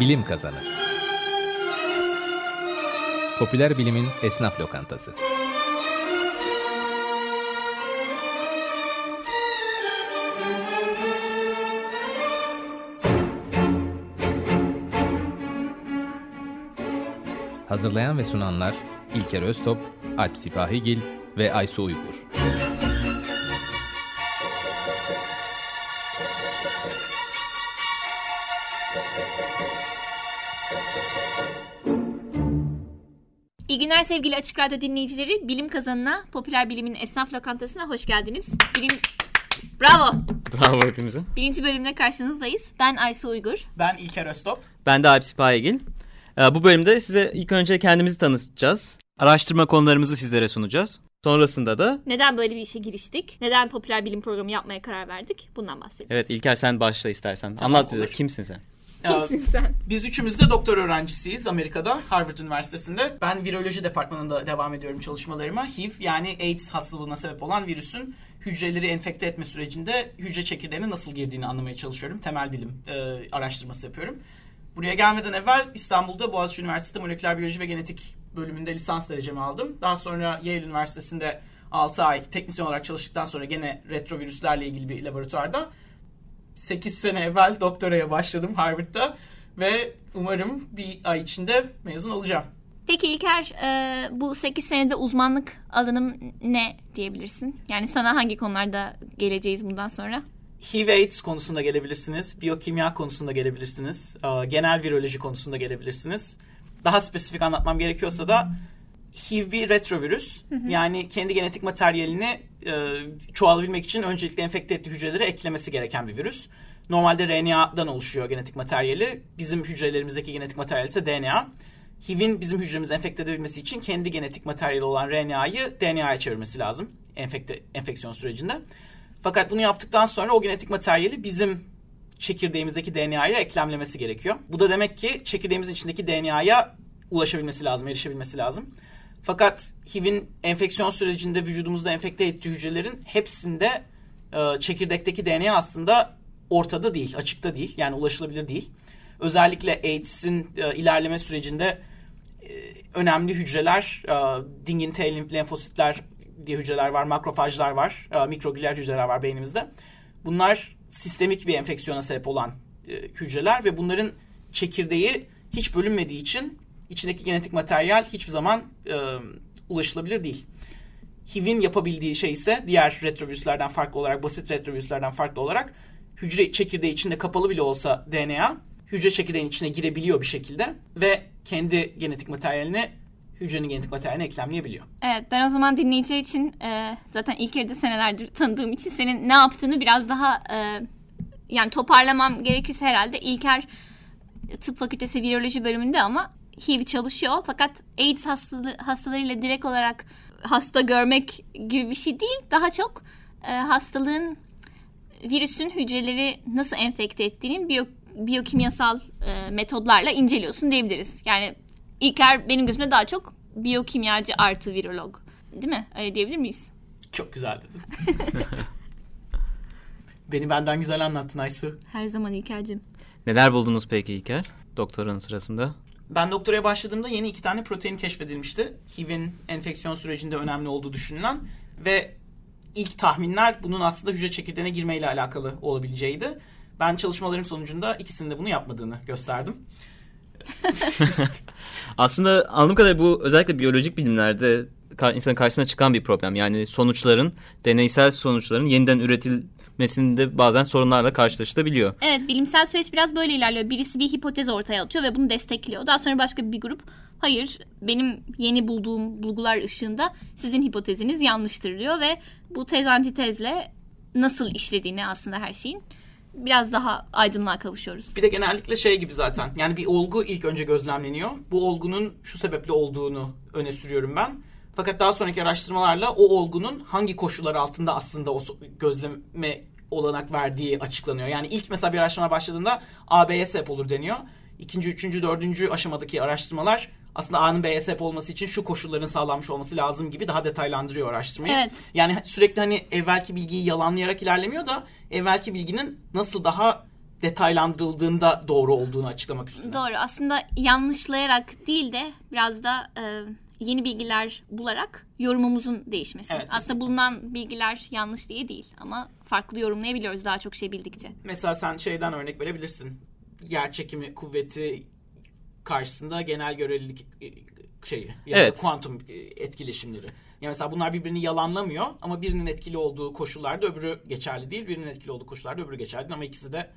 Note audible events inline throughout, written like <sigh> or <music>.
Bilim Kazanı Popüler Bilimin Esnaf Lokantası Hazırlayan ve sunanlar İlker Öztop, Alp Sipahigil ve Aysu Uygur. Günler sevgili Açık Radyo dinleyicileri. Bilim kazanına, popüler bilimin esnaf lokantasına hoş geldiniz. Bilim... Bravo! Bravo hepimize. Birinci bölümde karşınızdayız. Ben Aysu Uygur. Ben İlker Öztop. Ben de Alp Sipahigil. Ee, Bu bölümde size ilk önce kendimizi tanıtacağız. Araştırma konularımızı sizlere sunacağız. Sonrasında da Neden böyle bir işe giriştik? Neden popüler bilim programı yapmaya karar verdik? Bundan bahsedeceğiz. evet İlker sen başla istersen. Anlat bize olur. kimsin sen? Kimsin sen? Biz üçümüz de doktor öğrencisiyiz Amerika'da Harvard Üniversitesi'nde. Ben viroloji departmanında devam ediyorum çalışmalarıma. HIV yani AIDS hastalığına sebep olan virüsün hücreleri enfekte etme sürecinde hücre çekirdeğine nasıl girdiğini anlamaya çalışıyorum. Temel bilim e, araştırması yapıyorum. Buraya gelmeden evvel İstanbul'da Boğaziçi Üniversitesi Moleküler Biyoloji ve Genetik bölümünde lisans derecemi aldım. Daha sonra Yale Üniversitesi'nde 6 ay teknisyen olarak çalıştıktan sonra gene retrovirüslerle ilgili bir laboratuvarda 8 sene evvel doktoraya başladım Harvard'da ve umarım bir ay içinde mezun olacağım. Peki İlker, e, bu 8 senede uzmanlık alanım ne diyebilirsin? Yani sana hangi konularda geleceğiz bundan sonra? HIV AIDS konusunda gelebilirsiniz, biyokimya konusunda gelebilirsiniz, e, genel viroloji konusunda gelebilirsiniz. Daha spesifik anlatmam gerekiyorsa da HIV bir retrovirüs. Yani kendi genetik materyalini e, çoğalabilmek için öncelikle enfekte ettiği hücrelere eklemesi gereken bir virüs. Normalde RNA'dan oluşuyor genetik materyali. Bizim hücrelerimizdeki genetik materyal ise DNA. HIV'in bizim hücremizi enfekte edebilmesi için kendi genetik materyali olan RNA'yı DNA'ya çevirmesi lazım enfekte, enfeksiyon sürecinde. Fakat bunu yaptıktan sonra o genetik materyali bizim çekirdeğimizdeki DNA'ya eklemlemesi gerekiyor. Bu da demek ki çekirdeğimizin içindeki DNA'ya ulaşabilmesi lazım, erişebilmesi lazım. Fakat HIV'in enfeksiyon sürecinde vücudumuzda enfekte ettiği hücrelerin hepsinde e, çekirdekteki DNA aslında ortada değil, açıkta değil. Yani ulaşılabilir değil. Özellikle AIDS'in e, ilerleme sürecinde e, önemli hücreler, e, dingin T lenfositler diye hücreler var, makrofajlar var, e, mikroglial hücreler var beynimizde. Bunlar sistemik bir enfeksiyona sebep olan e, hücreler ve bunların çekirdeği hiç bölünmediği için içindeki genetik materyal hiçbir zaman e, ulaşılabilir değil. HIV'in yapabildiği şey ise diğer retrovirüslerden farklı olarak, basit retrovirüslerden farklı olarak hücre çekirdeği içinde kapalı bile olsa DNA hücre çekirdeğinin içine girebiliyor bir şekilde ve kendi genetik materyalini hücrenin genetik materyaline eklemleyebiliyor. Evet ben o zaman dinleyiciler için e, zaten İlker'i de senelerdir tanıdığım için senin ne yaptığını biraz daha e, yani toparlamam gerekirse herhalde İlker tıp fakültesi viroloji bölümünde ama HIV çalışıyor fakat AIDS hastalığı, hastalarıyla direkt olarak hasta görmek gibi bir şey değil. Daha çok e, hastalığın virüsün hücreleri nasıl enfekte ettiğinin biyo, biyokimyasal e, metodlarla inceliyorsun diyebiliriz. Yani İlker benim gözümde daha çok biyokimyacı artı virolog. Değil mi? Öyle diyebilir miyiz? Çok güzel dedin. <laughs> Beni benden güzel anlattın Aysu. Her zaman İlker'cim. Neler buldunuz peki İlker doktoranın sırasında? Ben doktoraya başladığımda yeni iki tane protein keşfedilmişti. HIV'in enfeksiyon sürecinde önemli olduğu düşünülen ve ilk tahminler bunun aslında hücre çekirdeğine girmeyle alakalı olabileceğiydi. Ben çalışmalarım sonucunda ikisinin de bunu yapmadığını gösterdim. <laughs> Aslında anladığım kadarıyla bu özellikle biyolojik bilimlerde insanın karşısına çıkan bir problem. Yani sonuçların, deneysel sonuçların yeniden üretilmesinde bazen sorunlarla karşılaşılabiliyor. Evet bilimsel süreç biraz böyle ilerliyor. Birisi bir hipotez ortaya atıyor ve bunu destekliyor. Daha sonra başka bir grup hayır benim yeni bulduğum bulgular ışığında sizin hipoteziniz yanlıştır diyor ve bu tez antitezle nasıl işlediğini aslında her şeyin biraz daha aydınlığa kavuşuyoruz. Bir de genellikle şey gibi zaten. Yani bir olgu ilk önce gözlemleniyor. Bu olgunun şu sebeple olduğunu öne sürüyorum ben. Fakat daha sonraki araştırmalarla o olgunun hangi koşullar altında aslında o gözleme olanak verdiği açıklanıyor. Yani ilk mesela bir araştırma başladığında AB'ye sebep olur deniyor. İkinci, üçüncü, dördüncü aşamadaki araştırmalar aslında A'nın B'ye sebep olması için şu koşulların sağlanmış olması lazım gibi daha detaylandırıyor araştırmayı. Evet. Yani sürekli hani evvelki bilgiyi yalanlayarak ilerlemiyor da evvelki bilginin nasıl daha detaylandırıldığında doğru olduğunu açıklamak üstüne. Doğru. Aslında yanlışlayarak değil de biraz da e, yeni bilgiler bularak yorumumuzun değişmesi. Evet. Aslında bulunan bilgiler yanlış diye değil ama farklı yorumlayabiliyoruz daha çok şey bildikçe. Mesela sen şeyden örnek verebilirsin. Yer çekimi kuvveti karşısında genel görelilik e, şeyi ya da Evet. kuantum e, etkileşimleri. Yani mesela bunlar birbirini yalanlamıyor ama birinin etkili olduğu koşullarda öbürü geçerli değil. Birinin etkili olduğu koşullarda öbürü geçerli değil ama ikisi de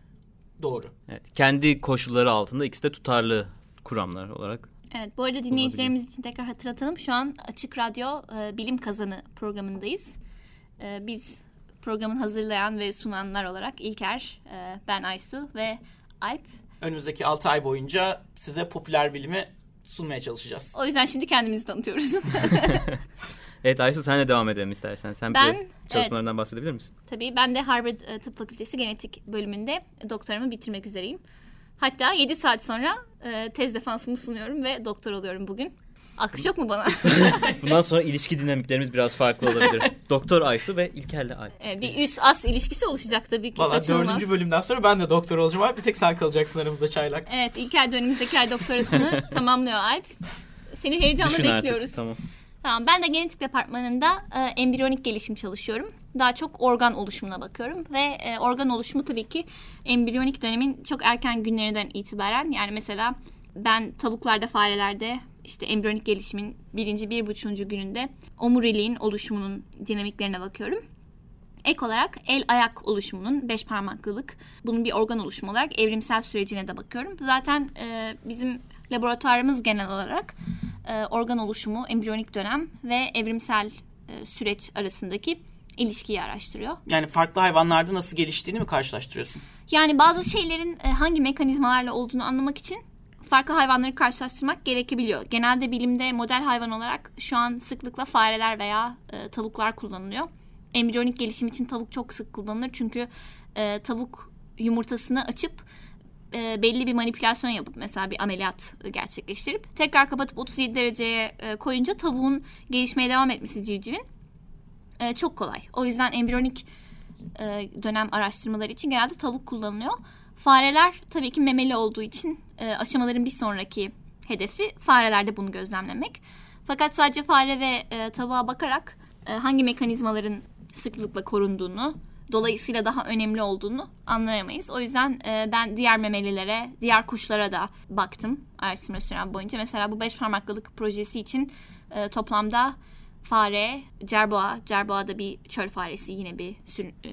doğru. Evet, kendi koşulları altında ikisi de tutarlı kuramlar olarak. Evet, bu arada dinleyicilerimiz için tekrar hatırlatalım. Şu an Açık Radyo e, Bilim Kazanı programındayız. E, biz programın hazırlayan ve sunanlar olarak İlker, e, ben Aysu ve Alp. Önümüzdeki 6 ay boyunca size popüler bilimi sunmaya çalışacağız. O yüzden şimdi kendimizi tanıtıyoruz. <laughs> <laughs> Evet Aysu sen de devam edelim istersen. Sen Ben- bize çalışmalarından bahsedebilir misin? Tabii ben de Harvard e, Tıp Fakültesi Genetik bölümünde doktoramı bitirmek üzereyim. Hatta 7 saat sonra e, tez defansımı sunuyorum ve doktor oluyorum bugün. Alkış yok mu bana? <laughs> Bundan sonra ilişki dinamiklerimiz biraz farklı olabilir. Doktor Aysu ve İlker'le Alp. E, bir üst as ilişkisi oluşacak tabii ki. Valla dördüncü bölümden sonra ben de doktor olacağım abi. Bir tek sen kalacaksın aramızda çaylak. Evet İlker de önümüzdeki ay doktorasını <laughs> tamamlıyor Alp. Seni heyecanla Düşün bekliyoruz. artık. Tamam. Tamam ben de genetik departmanında e, embriyonik gelişim çalışıyorum. Daha çok organ oluşumuna bakıyorum ve e, organ oluşumu tabii ki embriyonik dönemin çok erken günlerinden itibaren yani mesela ben tavuklarda farelerde işte embriyonik gelişimin birinci bir buçuğuncu gününde omuriliğin oluşumunun dinamiklerine bakıyorum. Ek olarak el ayak oluşumunun beş parmaklılık bunun bir organ oluşumu olarak evrimsel sürecine de bakıyorum. Zaten e, bizim laboratuvarımız genel olarak e, organ oluşumu, embriyonik dönem ve evrimsel e, süreç arasındaki ilişkiyi araştırıyor. Yani farklı hayvanlarda nasıl geliştiğini mi karşılaştırıyorsun? Yani bazı şeylerin e, hangi mekanizmalarla olduğunu anlamak için farklı hayvanları karşılaştırmak gerekebiliyor. Genelde bilimde model hayvan olarak şu an sıklıkla fareler veya e, tavuklar kullanılıyor. Embriyonik gelişim için tavuk çok sık kullanılır çünkü e, tavuk yumurtasını açıp e, belli bir manipülasyon yapıp mesela bir ameliyat gerçekleştirip tekrar kapatıp 37 dereceye e, koyunca tavuğun gelişmeye devam etmesi civcivin e, çok kolay. O yüzden embriyonik e, dönem araştırmaları için genelde tavuk kullanılıyor. Fareler tabii ki memeli olduğu için e, aşamaların bir sonraki hedefi farelerde bunu gözlemlemek. Fakat sadece fare ve e, tavuğa bakarak e, hangi mekanizmaların sıklıkla korunduğunu, dolayısıyla daha önemli olduğunu anlayamayız. O yüzden e, ben diğer memelilere, diğer kuşlara da baktım araştırma sürem boyunca. Mesela bu beş parmaklılık projesi için e, toplamda fare, cerboğa, cerboğa da bir çöl faresi yine bir sür, e,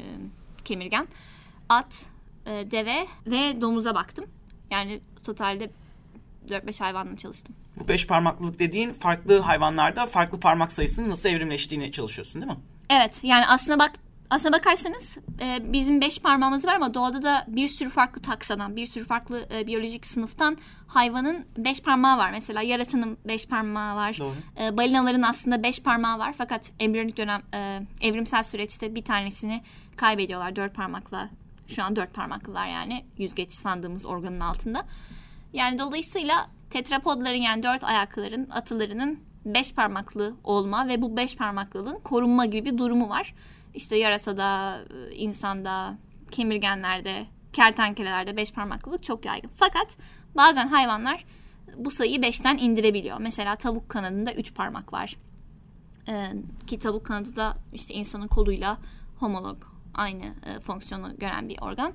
kemirgen, at, e, deve ve domuza baktım. Yani totalde 4-5 hayvanla çalıştım. Bu beş parmaklılık dediğin farklı hayvanlarda farklı parmak sayısının nasıl evrimleştiğini çalışıyorsun değil mi? Evet yani aslına bak aslına bakarsanız e, bizim beş parmağımız var ama doğada da bir sürü farklı taksadan, bir sürü farklı e, biyolojik sınıftan hayvanın beş parmağı var. Mesela yaratının beş parmağı var. Doğru. E, balinaların aslında beş parmağı var fakat embriyonik dönem e, evrimsel süreçte bir tanesini kaybediyorlar dört parmakla. Şu an dört parmaklılar yani yüzgeç sandığımız organın altında. Yani dolayısıyla tetrapodların yani dört ayaklıların, atılarının beş parmaklı olma ve bu beş parmaklılığın korunma gibi bir durumu var. İşte yarasada, e, insanda, kemirgenlerde, kertenkelelerde beş parmaklılık çok yaygın. Fakat bazen hayvanlar bu sayıyı beşten indirebiliyor. Mesela tavuk kanadında üç parmak var. Ee, ki tavuk kanadı da işte insanın koluyla homolog aynı e, fonksiyonu gören bir organ.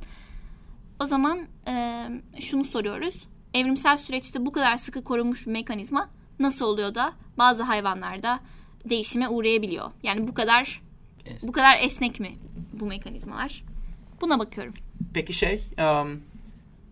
O zaman e, şunu soruyoruz. Evrimsel süreçte bu kadar sıkı korunmuş bir mekanizma nasıl oluyor da bazı hayvanlarda değişime uğrayabiliyor? Yani bu kadar Esnek. bu kadar esnek mi bu mekanizmalar? Buna bakıyorum. Peki şey um,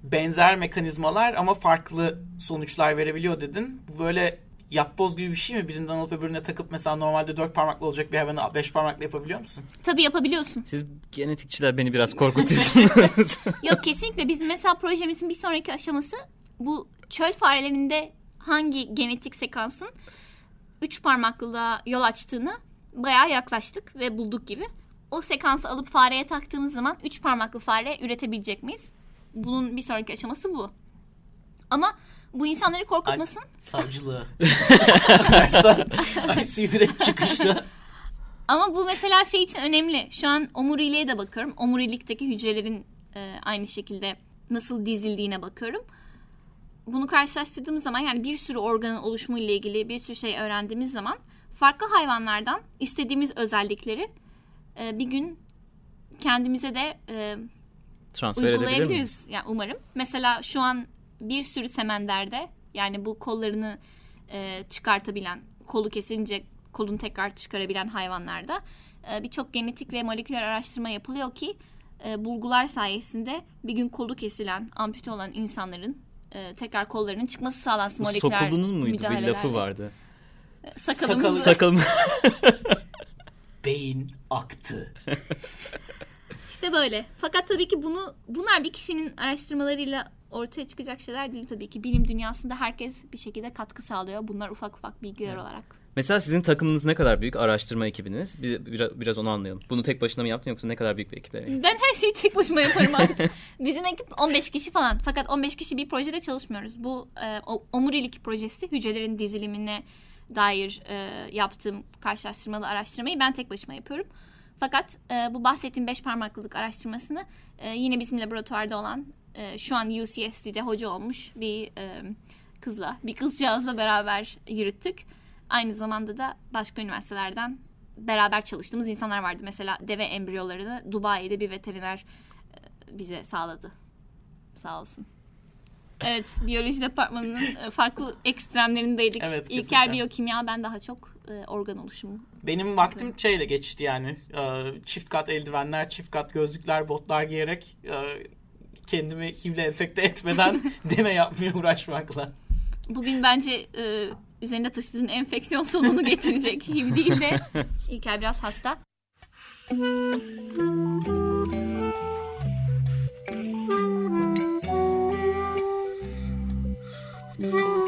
benzer mekanizmalar ama farklı sonuçlar verebiliyor dedin. Bu böyle yapboz gibi bir şey mi? Birinden alıp öbürüne takıp mesela normalde dört parmaklı olacak bir hayvanı beş parmaklı yapabiliyor musun? Tabii yapabiliyorsun. Siz genetikçiler beni biraz korkutuyorsunuz. <laughs> Yok kesinlikle bizim mesela projemizin bir sonraki aşaması bu çöl farelerinde hangi genetik sekansın üç parmaklılığa yol açtığını bayağı yaklaştık ve bulduk gibi. O sekansı alıp fareye taktığımız zaman üç parmaklı fare üretebilecek miyiz? Bunun bir sonraki aşaması bu. Ama bu insanları korkutmasın. Savcılığı. <laughs> Ay suyu direkt çıkışta. Ama bu mesela şey için önemli. Şu an omuriliğe de bakıyorum. Omurilikteki hücrelerin e, aynı şekilde nasıl dizildiğine bakıyorum. Bunu karşılaştırdığımız zaman yani bir sürü organın oluşumu ile ilgili bir sürü şey öğrendiğimiz zaman farklı hayvanlardan istediğimiz özellikleri e, bir gün kendimize de e, Transfer uygulayabiliriz. Yani umarım. Mesela şu an bir sürü semenderde yani bu kollarını e, çıkartabilen, kolu kesince kolunu tekrar çıkarabilen hayvanlarda e, birçok genetik ve moleküler araştırma yapılıyor ki e, bulgular sayesinde bir gün kolu kesilen, ampute olan insanların e, tekrar kollarının çıkması sağlansın moleküler Sokulunun muydu? Bir lafı vardı. Sakalımız Sakalı- Sakalım. <laughs> Beyin aktı. İşte böyle. Fakat tabii ki bunu bunlar bir kişinin araştırmalarıyla ortaya çıkacak şeyler değil tabii ki. Bilim dünyasında herkes bir şekilde katkı sağlıyor. Bunlar ufak ufak bilgiler olarak. Mesela sizin takımınız ne kadar büyük araştırma ekibiniz? Biz biraz, biraz onu anlayalım. Bunu tek başına mı yaptın yoksa ne kadar büyük bir ekiple? Ben her şeyi tek başıma yaparım artık. <laughs> Bizim ekip 15 kişi falan. Fakat 15 kişi bir projede çalışmıyoruz. Bu e, omurilik projesi hücrelerin dizilimine dair e, yaptığım karşılaştırmalı araştırmayı ben tek başıma yapıyorum. Fakat e, bu bahsettiğim beş parmaklılık araştırmasını e, yine bizim laboratuvarda olan e, şu an UCSD'de hoca olmuş bir e, kızla, bir kızcağızla beraber yürüttük. Aynı zamanda da başka üniversitelerden beraber çalıştığımız insanlar vardı. Mesela deve embriyolarını Dubai'de bir veteriner e, bize sağladı. Sağ olsun. Evet, biyoloji departmanının e, farklı ekstremlerindeydik. Evet, İlker kesinlikle. biyokimya, ben daha çok e, organ oluşumu. Benim vaktim şeyle geçti yani. Ee, Çift kat eldivenler, çift kat gözlükler, botlar giyerek e, kendimi HIV'le enfekte etmeden <laughs> deney yapmaya uğraşmakla. Bugün bence e, üzerinde taşıdığın enfeksiyon sonunu getirecek. <laughs> HIV değil de İlker biraz hasta. Mm-hmm.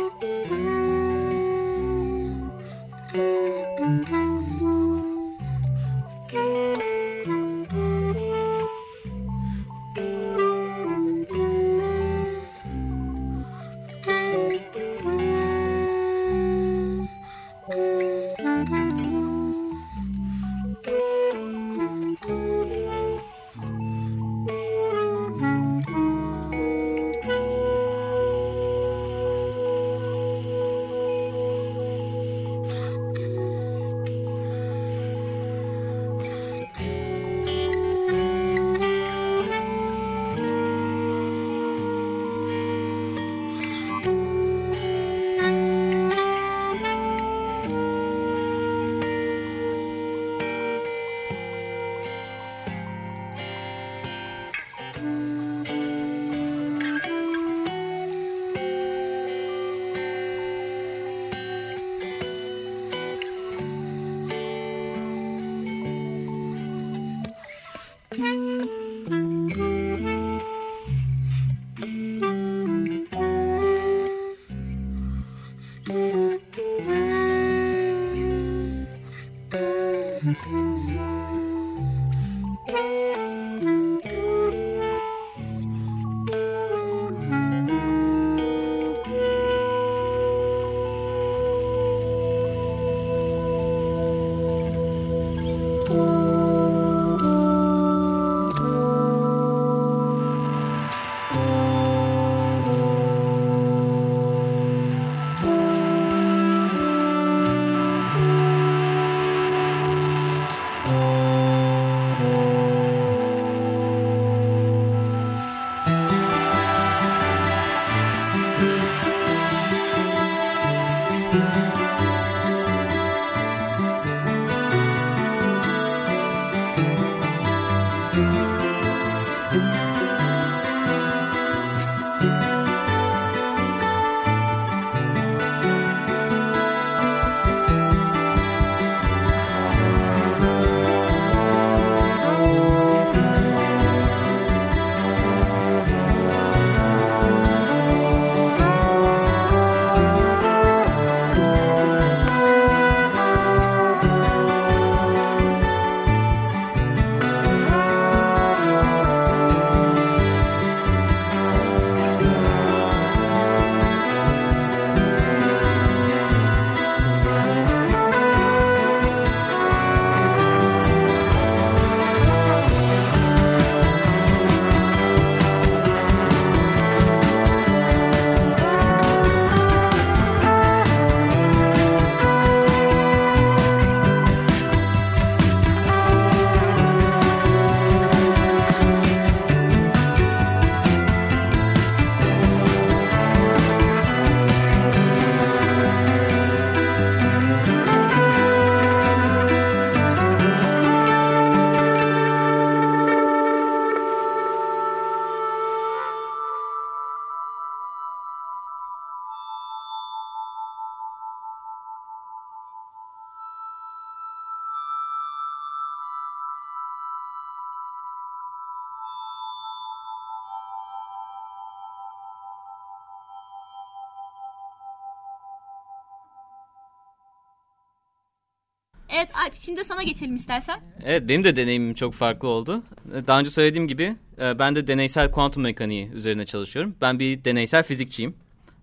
Evet Alp şimdi sana geçelim istersen. Evet benim de deneyimim çok farklı oldu. Daha önce söylediğim gibi e, ben de deneysel kuantum mekaniği üzerine çalışıyorum. Ben bir deneysel fizikçiyim.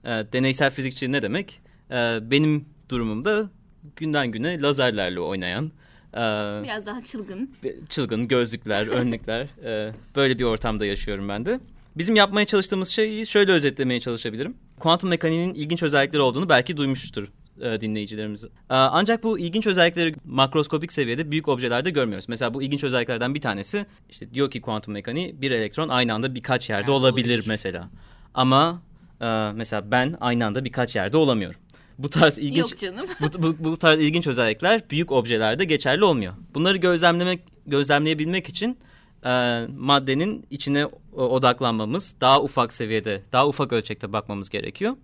E, deneysel fizikçi ne demek? E, benim durumumda günden güne lazerlerle oynayan, Biraz daha çılgın. çılgın gözlükler, <laughs> önlükler böyle bir ortamda yaşıyorum ben de. Bizim yapmaya çalıştığımız şeyi şöyle özetlemeye çalışabilirim. Kuantum mekaniğinin ilginç özellikleri olduğunu belki duymuştur e, dinleyicilerimiz. E, ancak bu ilginç özellikleri makroskopik seviyede büyük objelerde görmüyoruz. Mesela bu ilginç özelliklerden bir tanesi işte diyor ki kuantum mekaniği bir elektron aynı anda birkaç yerde Yani olabilir olabilir. mesela. Ama e, mesela ben aynı anda birkaç yerde olamıyorum. Bu tarz ilginç Yok canım. <laughs> bu, bu, bu tarz ilginç özellikler büyük objelerde geçerli olmuyor. Bunları gözlemlemek gözlemleyebilmek için e, maddenin içine o- odaklanmamız, daha ufak seviyede, daha ufak ölçekte bakmamız gerekiyor.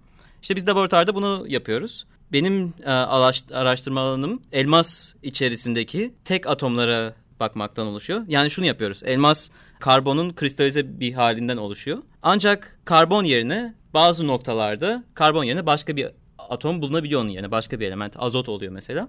İşte biz laboratuvarda bunu yapıyoruz. Benim e, araş- araştırma alanım elmas içerisindeki tek atomlara bakmaktan oluşuyor. Yani şunu yapıyoruz. Elmas karbonun kristalize bir halinden oluşuyor. Ancak karbon yerine bazı noktalarda karbon yerine başka bir atom bulunabiliyor onun yerine. Başka bir element. Azot oluyor mesela.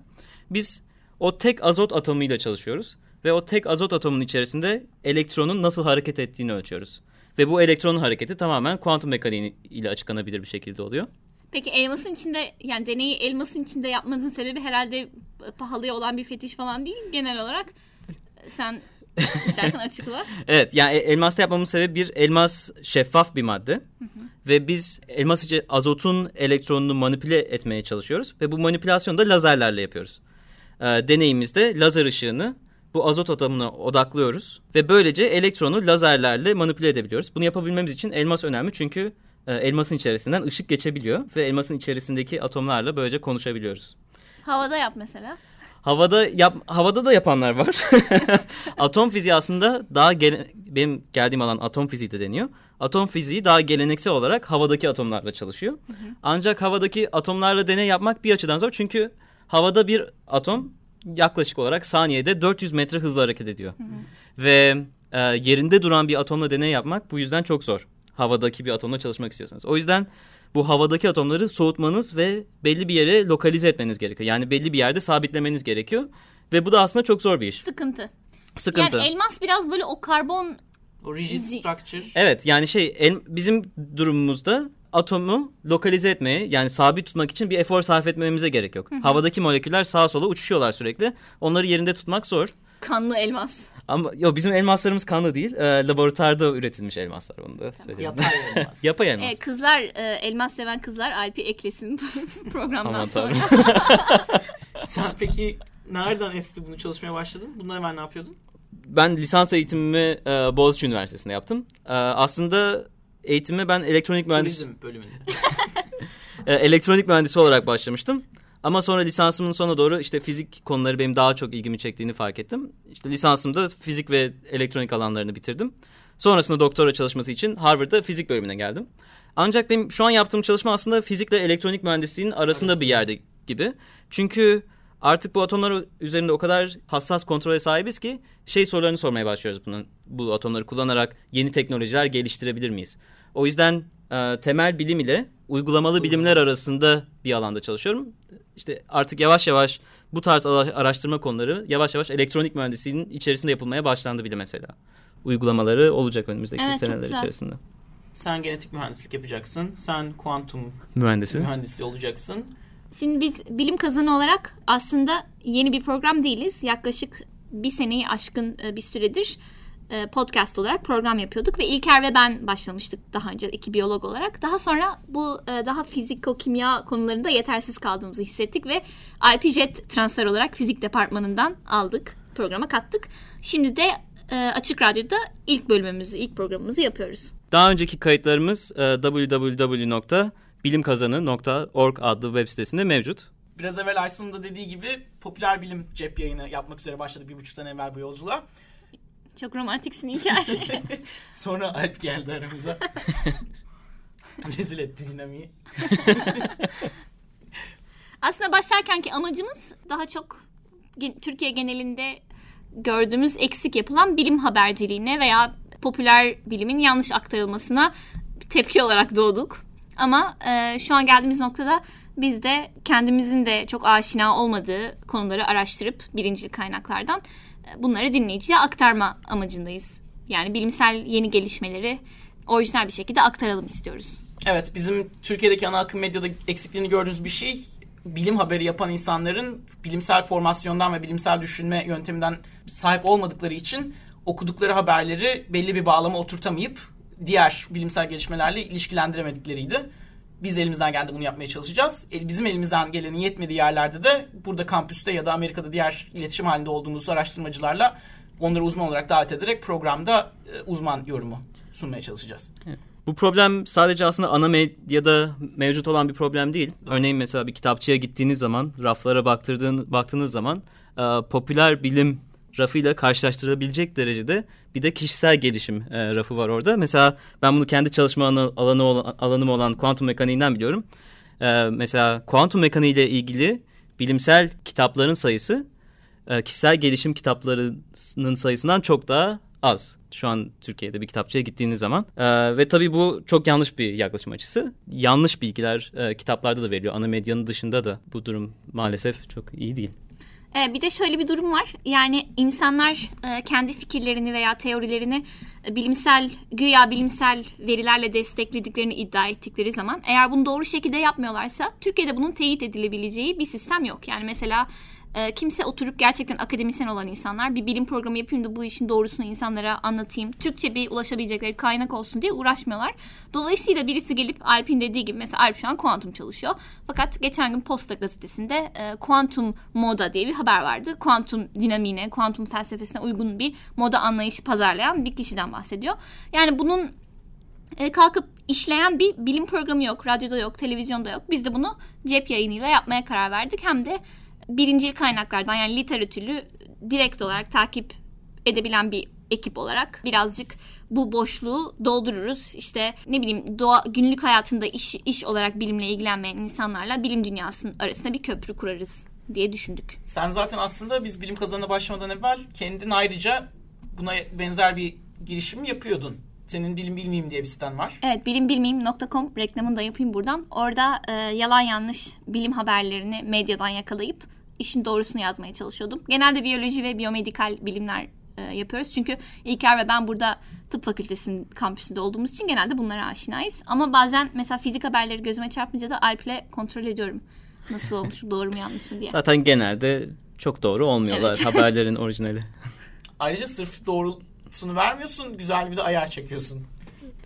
Biz o tek azot atomuyla çalışıyoruz. Ve o tek azot atomunun içerisinde elektronun nasıl hareket ettiğini ölçüyoruz. Ve bu elektronun hareketi tamamen kuantum mekaniği ile açıklanabilir bir şekilde oluyor. Peki elmasın içinde yani deneyi elmasın içinde yapmanızın sebebi herhalde pahalıya olan bir fetiş falan değil. Genel olarak sen istersen açıkla. <laughs> Evet yani e- elmasta yapmamın sebebi bir elmas şeffaf bir madde. Ve biz elmas içi azotun elektronunu manipüle etmeye çalışıyoruz. Ve bu manipülasyonu da lazerlerle yapıyoruz. Ee, deneyimizde lazer ışığını bu azot atomuna odaklıyoruz. Ve böylece elektronu lazerlerle manipüle edebiliyoruz. Bunu yapabilmemiz için elmas önemli çünkü e, elmasın içerisinden ışık geçebiliyor. Ve elmasın içerisindeki atomlarla böylece konuşabiliyoruz. Havada yap mesela. Havada yap, havada da yapanlar var. <laughs> atom fiziği aslında daha gele, benim geldiğim alan atom fiziği de deniyor. Atom fiziği daha geleneksel olarak havadaki atomlarla çalışıyor. Ancak havadaki atomlarla deney yapmak bir açıdan zor. Çünkü havada bir atom yaklaşık olarak saniyede 400 metre hızla hareket ediyor. Ve e, yerinde duran bir atomla deney yapmak bu yüzden çok zor. Havadaki bir atomla çalışmak istiyorsanız. O yüzden bu havadaki atomları soğutmanız ve belli bir yere lokalize etmeniz gerekiyor. Yani belli bir yerde sabitlemeniz gerekiyor. Ve bu da aslında çok zor bir iş. Sıkıntı. Sıkıntı. Yani elmas biraz böyle o karbon O rigid structure. Evet yani şey el- bizim durumumuzda atomu lokalize etmeye yani sabit tutmak için bir efor sarf etmemize gerek yok. Havadaki moleküller sağa sola uçuşuyorlar sürekli. Onları yerinde tutmak zor. Kanlı elmas. Ama yo bizim elmaslarımız kanlı değil. Ee, laboratuvarda üretilmiş elmaslar onu da söyleyeyim. Yapay <laughs> elmas. Yapay elmas. Ee, kızlar e, elmas seven kızlar Alp'i eklesin <laughs> programdan Aman sonra. <laughs> Sen peki nereden esti bunu çalışmaya başladın? Bundan evvel ne yapıyordun? ben lisans eğitimimi e, Boğaziçi Üniversitesi'nde yaptım. E, aslında eğitimi ben elektronik mühendis Turizm bölümünde. e, elektronik mühendisi olarak başlamıştım. Ama sonra lisansımın sonuna doğru işte fizik konuları benim daha çok ilgimi çektiğini fark ettim. İşte lisansımda fizik ve elektronik alanlarını bitirdim. Sonrasında doktora çalışması için Harvard'da fizik bölümüne geldim. Ancak benim şu an yaptığım çalışma aslında fizikle elektronik mühendisliğinin arasında bir yerde gibi. Çünkü artık bu atomlar üzerinde o kadar hassas kontrole sahibiz ki şey sorularını sormaya başlıyoruz bunun, bu atomları kullanarak yeni teknolojiler geliştirebilir miyiz? O yüzden e, temel bilim ile uygulamalı bilimler arasında bir alanda çalışıyorum. İşte artık yavaş yavaş bu tarz ara- araştırma konuları yavaş yavaş elektronik mühendisliğinin içerisinde yapılmaya başlandı bile mesela. Uygulamaları olacak önümüzdeki Evet, seneler içerisinde. Sen genetik mühendislik yapacaksın. Sen kuantum Mühendisi. mühendisi olacaksın. Şimdi biz bilim kazanı olarak aslında yeni bir program değiliz. Yaklaşık bir seneyi aşkın e, bir süredir e, podcast olarak program yapıyorduk ve İlker ve ben başlamıştık daha önce iki biyolog olarak. Daha sonra bu e, daha fiziko-kimya konularında yetersiz kaldığımızı hissettik ve IPJet transfer olarak fizik departmanından aldık, programa kattık. Şimdi de e, Açık Radyo'da ilk bölümümüzü, ilk programımızı yapıyoruz. Daha önceki kayıtlarımız e, www.bilimkazanı.org adlı web sitesinde mevcut. Biraz evvel Aysun'un da dediği gibi popüler bilim cep yayını yapmak üzere başladık bir buçuk sene evvel bu yolculuğa. Çok romantiksin İlker. <laughs> Sonra Alp geldi aramıza. <laughs> Rezil etti dinamiği. <laughs> Aslında başlarkenki amacımız daha çok Türkiye genelinde gördüğümüz eksik yapılan bilim haberciliğine veya popüler bilimin yanlış aktarılmasına tepki olarak doğduk. Ama e, şu an geldiğimiz noktada biz de kendimizin de çok aşina olmadığı konuları araştırıp birincil kaynaklardan bunları dinleyiciye aktarma amacındayız. Yani bilimsel yeni gelişmeleri orijinal bir şekilde aktaralım istiyoruz. Evet bizim Türkiye'deki ana akım medyada eksikliğini gördüğünüz bir şey bilim haberi yapan insanların bilimsel formasyondan ve bilimsel düşünme yönteminden sahip olmadıkları için okudukları haberleri belli bir bağlama oturtamayıp diğer bilimsel gelişmelerle ilişkilendiremedikleriydi. Biz elimizden geldi bunu yapmaya çalışacağız. Bizim elimizden gelenin yetmediği yerlerde de burada kampüste ya da Amerika'da diğer iletişim halinde olduğumuz araştırmacılarla onları uzman olarak davet ederek programda e, uzman yorumu sunmaya çalışacağız. Bu problem sadece aslında ana medyada mevcut olan bir problem değil. Örneğin mesela bir kitapçıya gittiğiniz zaman, raflara baktırdığın, baktığınız zaman e, popüler bilim rafıyla karşılaştırılabilecek derecede bir de kişisel gelişim e, rafı var orada. Mesela ben bunu kendi çalışma alanı, alanı alanım olan kuantum mekaniğinden biliyorum. E, mesela kuantum mekaniği ile ilgili bilimsel kitapların sayısı e, kişisel gelişim kitaplarının sayısından çok daha az. Şu an Türkiye'de bir kitapçıya gittiğiniz zaman. Ee, ve tabii bu çok yanlış bir yaklaşım açısı. Yanlış bilgiler e, kitaplarda da veriliyor. Ana medyanın dışında da bu durum maalesef çok iyi değil. Ee, bir de şöyle bir durum var. Yani insanlar e, kendi fikirlerini veya teorilerini e, bilimsel, güya bilimsel verilerle desteklediklerini iddia ettikleri zaman eğer bunu doğru şekilde yapmıyorlarsa Türkiye'de bunun teyit edilebileceği bir sistem yok. Yani mesela e, kimse oturup gerçekten akademisyen olan insanlar bir bilim programı yapayım da bu işin doğrusunu insanlara anlatayım. Türkçe bir ulaşabilecekleri kaynak olsun diye uğraşmıyorlar. Dolayısıyla birisi gelip Alp'in dediği gibi mesela Alp şu an kuantum çalışıyor. Fakat geçen gün Posta gazetesinde e, kuantum moda diye bir haber vardı. Kuantum dinamiğine, kuantum felsefesine uygun bir moda anlayışı pazarlayan bir kişiden bahsediyor. Yani bunun e, kalkıp işleyen bir bilim programı yok. Radyoda yok, televizyonda yok. Biz de bunu cep yayınıyla yapmaya karar verdik. Hem de birincil kaynaklardan yani literatürü direkt olarak takip edebilen bir ekip olarak birazcık bu boşluğu doldururuz. İşte ne bileyim doğa günlük hayatında iş iş olarak bilimle ilgilenmeyen insanlarla bilim dünyasının arasında bir köprü kurarız diye düşündük. Sen zaten aslında biz bilim kazanına başlamadan evvel kendin ayrıca buna benzer bir girişim yapıyordun. Senin bilim bilmeyeyim diye bir siten var. Evet bilimbilmeyeyim.com reklamını da yapayım buradan. Orada e, yalan yanlış bilim haberlerini medyadan yakalayıp işin doğrusunu yazmaya çalışıyordum. Genelde biyoloji ve biyomedikal bilimler e, yapıyoruz. Çünkü İlker ve ben burada tıp fakültesinin kampüsünde olduğumuz için genelde bunlara aşinayız. Ama bazen mesela fizik haberleri gözüme çarpınca da Alp'le kontrol ediyorum. Nasıl olmuş, <laughs> doğru mu yanlış mı diye. Zaten genelde çok doğru olmuyorlar evet. <laughs> haberlerin orijinali. Ayrıca sırf doğrusunu vermiyorsun, güzel bir de ayar çekiyorsun.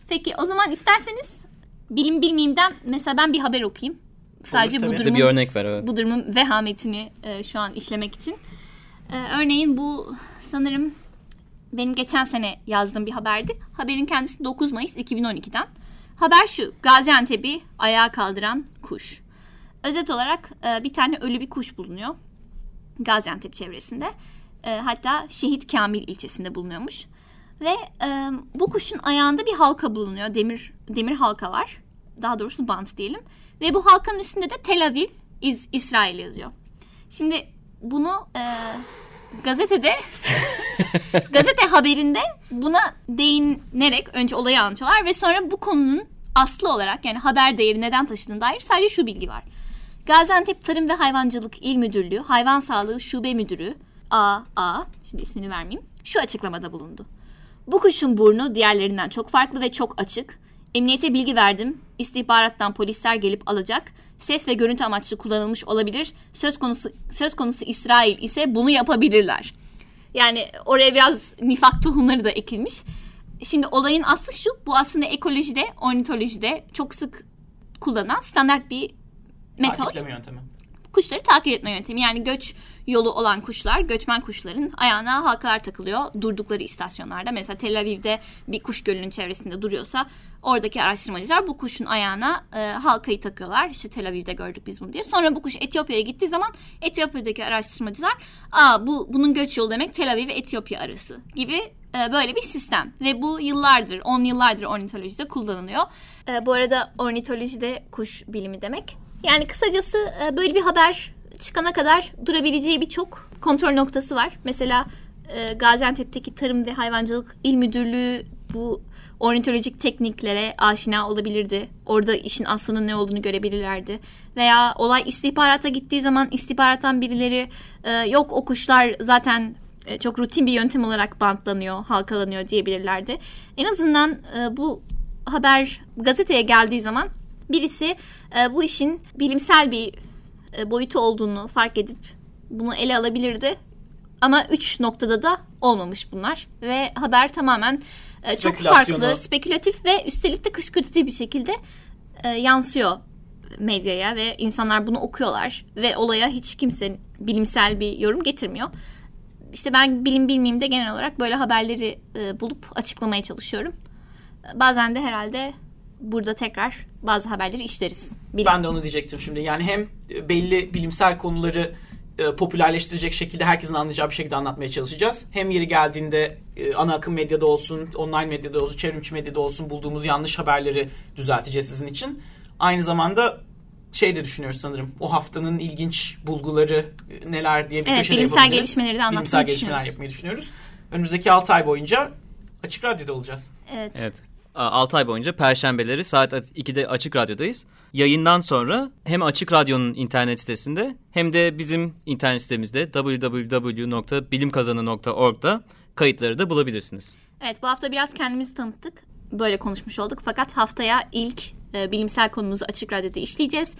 Peki o zaman isterseniz bilim bilmeyeyimden mesela ben bir haber okuyayım. Sadece Olur, bu durumun, bir örnek ver. Evet. Bu durumun vehametini e, şu an işlemek için. E, örneğin bu sanırım benim geçen sene yazdığım bir haberdi. Haberin kendisi 9 Mayıs 2012'den. Haber şu. Gaziantep'i ayağa kaldıran kuş. Özet olarak e, bir tane ölü bir kuş bulunuyor. Gaziantep çevresinde. E, hatta Şehit Kamil ilçesinde bulunuyormuş. Ve e, bu kuşun ayağında bir halka bulunuyor. Demir demir halka var. Daha doğrusu bant diyelim. Ve bu halkanın üstünde de Tel Aviv, İz, İsrail yazıyor. Şimdi bunu e, gazetede <laughs> gazete haberinde buna değinerek önce olayı anlatıyorlar ve sonra bu konunun aslı olarak yani haber değeri neden taşıdığına dair sadece şu bilgi var. Gaziantep Tarım ve Hayvancılık İl Müdürlüğü Hayvan Sağlığı Şube Müdürü A A şimdi ismini vermeyeyim şu açıklamada bulundu. Bu kuşun burnu diğerlerinden çok farklı ve çok açık. Emniyete bilgi verdim. İstihbarattan polisler gelip alacak. Ses ve görüntü amaçlı kullanılmış olabilir. Söz konusu söz konusu İsrail ise bunu yapabilirler. Yani oraya biraz nifak tohumları da ekilmiş. Şimdi olayın aslı şu. Bu aslında ekolojide, ornitolojide çok sık kullanılan standart bir metot. Takipleme yöntemi kuşları takip etme yöntemi. Yani göç yolu olan kuşlar, göçmen kuşların ayağına halkalar takılıyor durdukları istasyonlarda. Mesela Tel Aviv'de bir kuş gölünün çevresinde duruyorsa oradaki araştırmacılar bu kuşun ayağına e, halkayı takıyorlar. İşte Tel Aviv'de gördük biz bunu diye. Sonra bu kuş Etiyopya'ya gittiği zaman Etiyopya'daki araştırmacılar aa bu bunun göç yolu demek Tel Aviv ve Etiyopya arası gibi e, böyle bir sistem ve bu yıllardır, on yıllardır ornitolojide kullanılıyor. E, bu arada ornitolojide kuş bilimi demek. Yani kısacası e, böyle bir haber çıkana kadar durabileceği birçok kontrol noktası var. Mesela e, Gaziantep'teki Tarım ve Hayvancılık İl Müdürlüğü bu ornitolojik tekniklere aşina olabilirdi. Orada işin aslının ne olduğunu görebilirlerdi. Veya olay istihbarata gittiği zaman istihbarattan birileri e, yok o zaten çok rutin bir yöntem olarak bantlanıyor, halkalanıyor diyebilirlerdi. En azından bu haber gazeteye geldiği zaman birisi e, bu işin bilimsel bir e, boyutu olduğunu fark edip bunu ele alabilirdi. Ama üç noktada da olmamış bunlar ve haber tamamen e, çok farklı, spekülatif ve üstelik de kışkırtıcı bir şekilde e, yansıyor medyaya ve insanlar bunu okuyorlar ve olaya hiç kimse bilimsel bir yorum getirmiyor. İşte ben bilim bilmeyeyim de genel olarak böyle haberleri e, bulup açıklamaya çalışıyorum. Bazen de herhalde burada tekrar bazı haberleri işleriz. Bilim. Ben de onu diyecektim şimdi. Yani hem belli bilimsel konuları e, popülerleştirecek şekilde herkesin anlayacağı bir şekilde anlatmaya çalışacağız. Hem yeri geldiğinde e, ana akım medyada olsun, online medyada olsun, çevrimiçi medyada olsun bulduğumuz yanlış haberleri düzelteceğiz sizin için. Aynı zamanda şey de düşünüyoruz sanırım. O haftanın ilginç bulguları e, neler diye bir evet, köşede bilimsel gelişmeleri de anlatmayı bilimsel gelişmeler yapmayı düşünüyoruz. Önümüzdeki 6 ay boyunca Açık Radyo'da olacağız. Evet. Evet. 6 ay boyunca perşembeleri saat 2'de Açık Radyo'dayız. Yayından sonra hem Açık Radyo'nun internet sitesinde hem de bizim internet sitemizde www.bilimkazanı.org'da kayıtları da bulabilirsiniz. Evet bu hafta biraz kendimizi tanıttık. Böyle konuşmuş olduk. Fakat haftaya ilk e, bilimsel konumuzu Açık Radyo'da işleyeceğiz.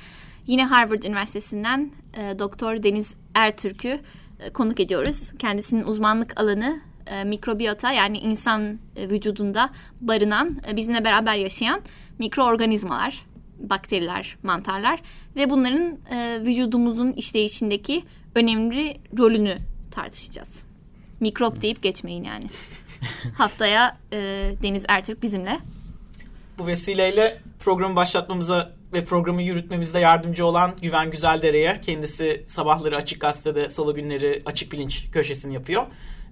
Yine Harvard Üniversitesi'nden e, Doktor Deniz Ertürk'ü e, konuk ediyoruz. Kendisinin uzmanlık alanı e, mikrobiyota yani insan e, vücudunda barınan, e, bizimle beraber yaşayan mikroorganizmalar, bakteriler, mantarlar ve bunların e, vücudumuzun işleyişindeki önemli rolünü tartışacağız. Mikrop deyip geçmeyin yani. <laughs> Haftaya e, Deniz Ertürk bizimle. Bu vesileyle programı başlatmamıza ve programı yürütmemizde yardımcı olan Güven Güzeldere'ye kendisi sabahları Açık Gazete'de salı günleri Açık Bilinç köşesini yapıyor.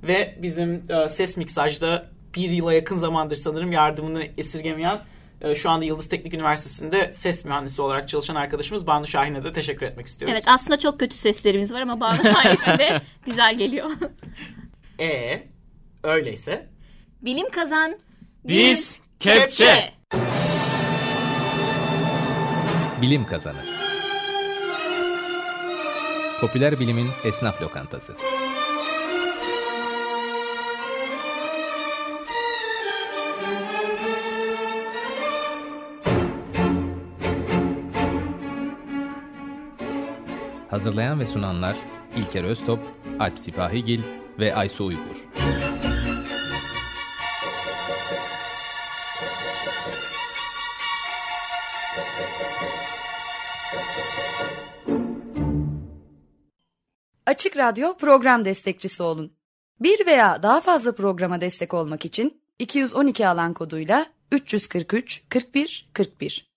Ve bizim e, ses miksajda bir yıla yakın zamandır sanırım yardımını esirgemeyen e, şu anda Yıldız Teknik Üniversitesi'nde ses mühendisi olarak çalışan arkadaşımız Banu Şahin'e de teşekkür etmek istiyoruz. Evet aslında çok kötü seslerimiz var ama Banu sayesinde <laughs> güzel geliyor. E öyleyse. Bilim kazan. Biz kepçe. Bilim kazanı. Popüler bilimin esnaf lokantası. Hazırlayan ve sunanlar İlker Öztop, Alp Sipahigil ve Aysu Uygur. Açık Radyo program destekçisi olun. Bir veya daha fazla programa destek olmak için 212 alan koduyla 343 41 41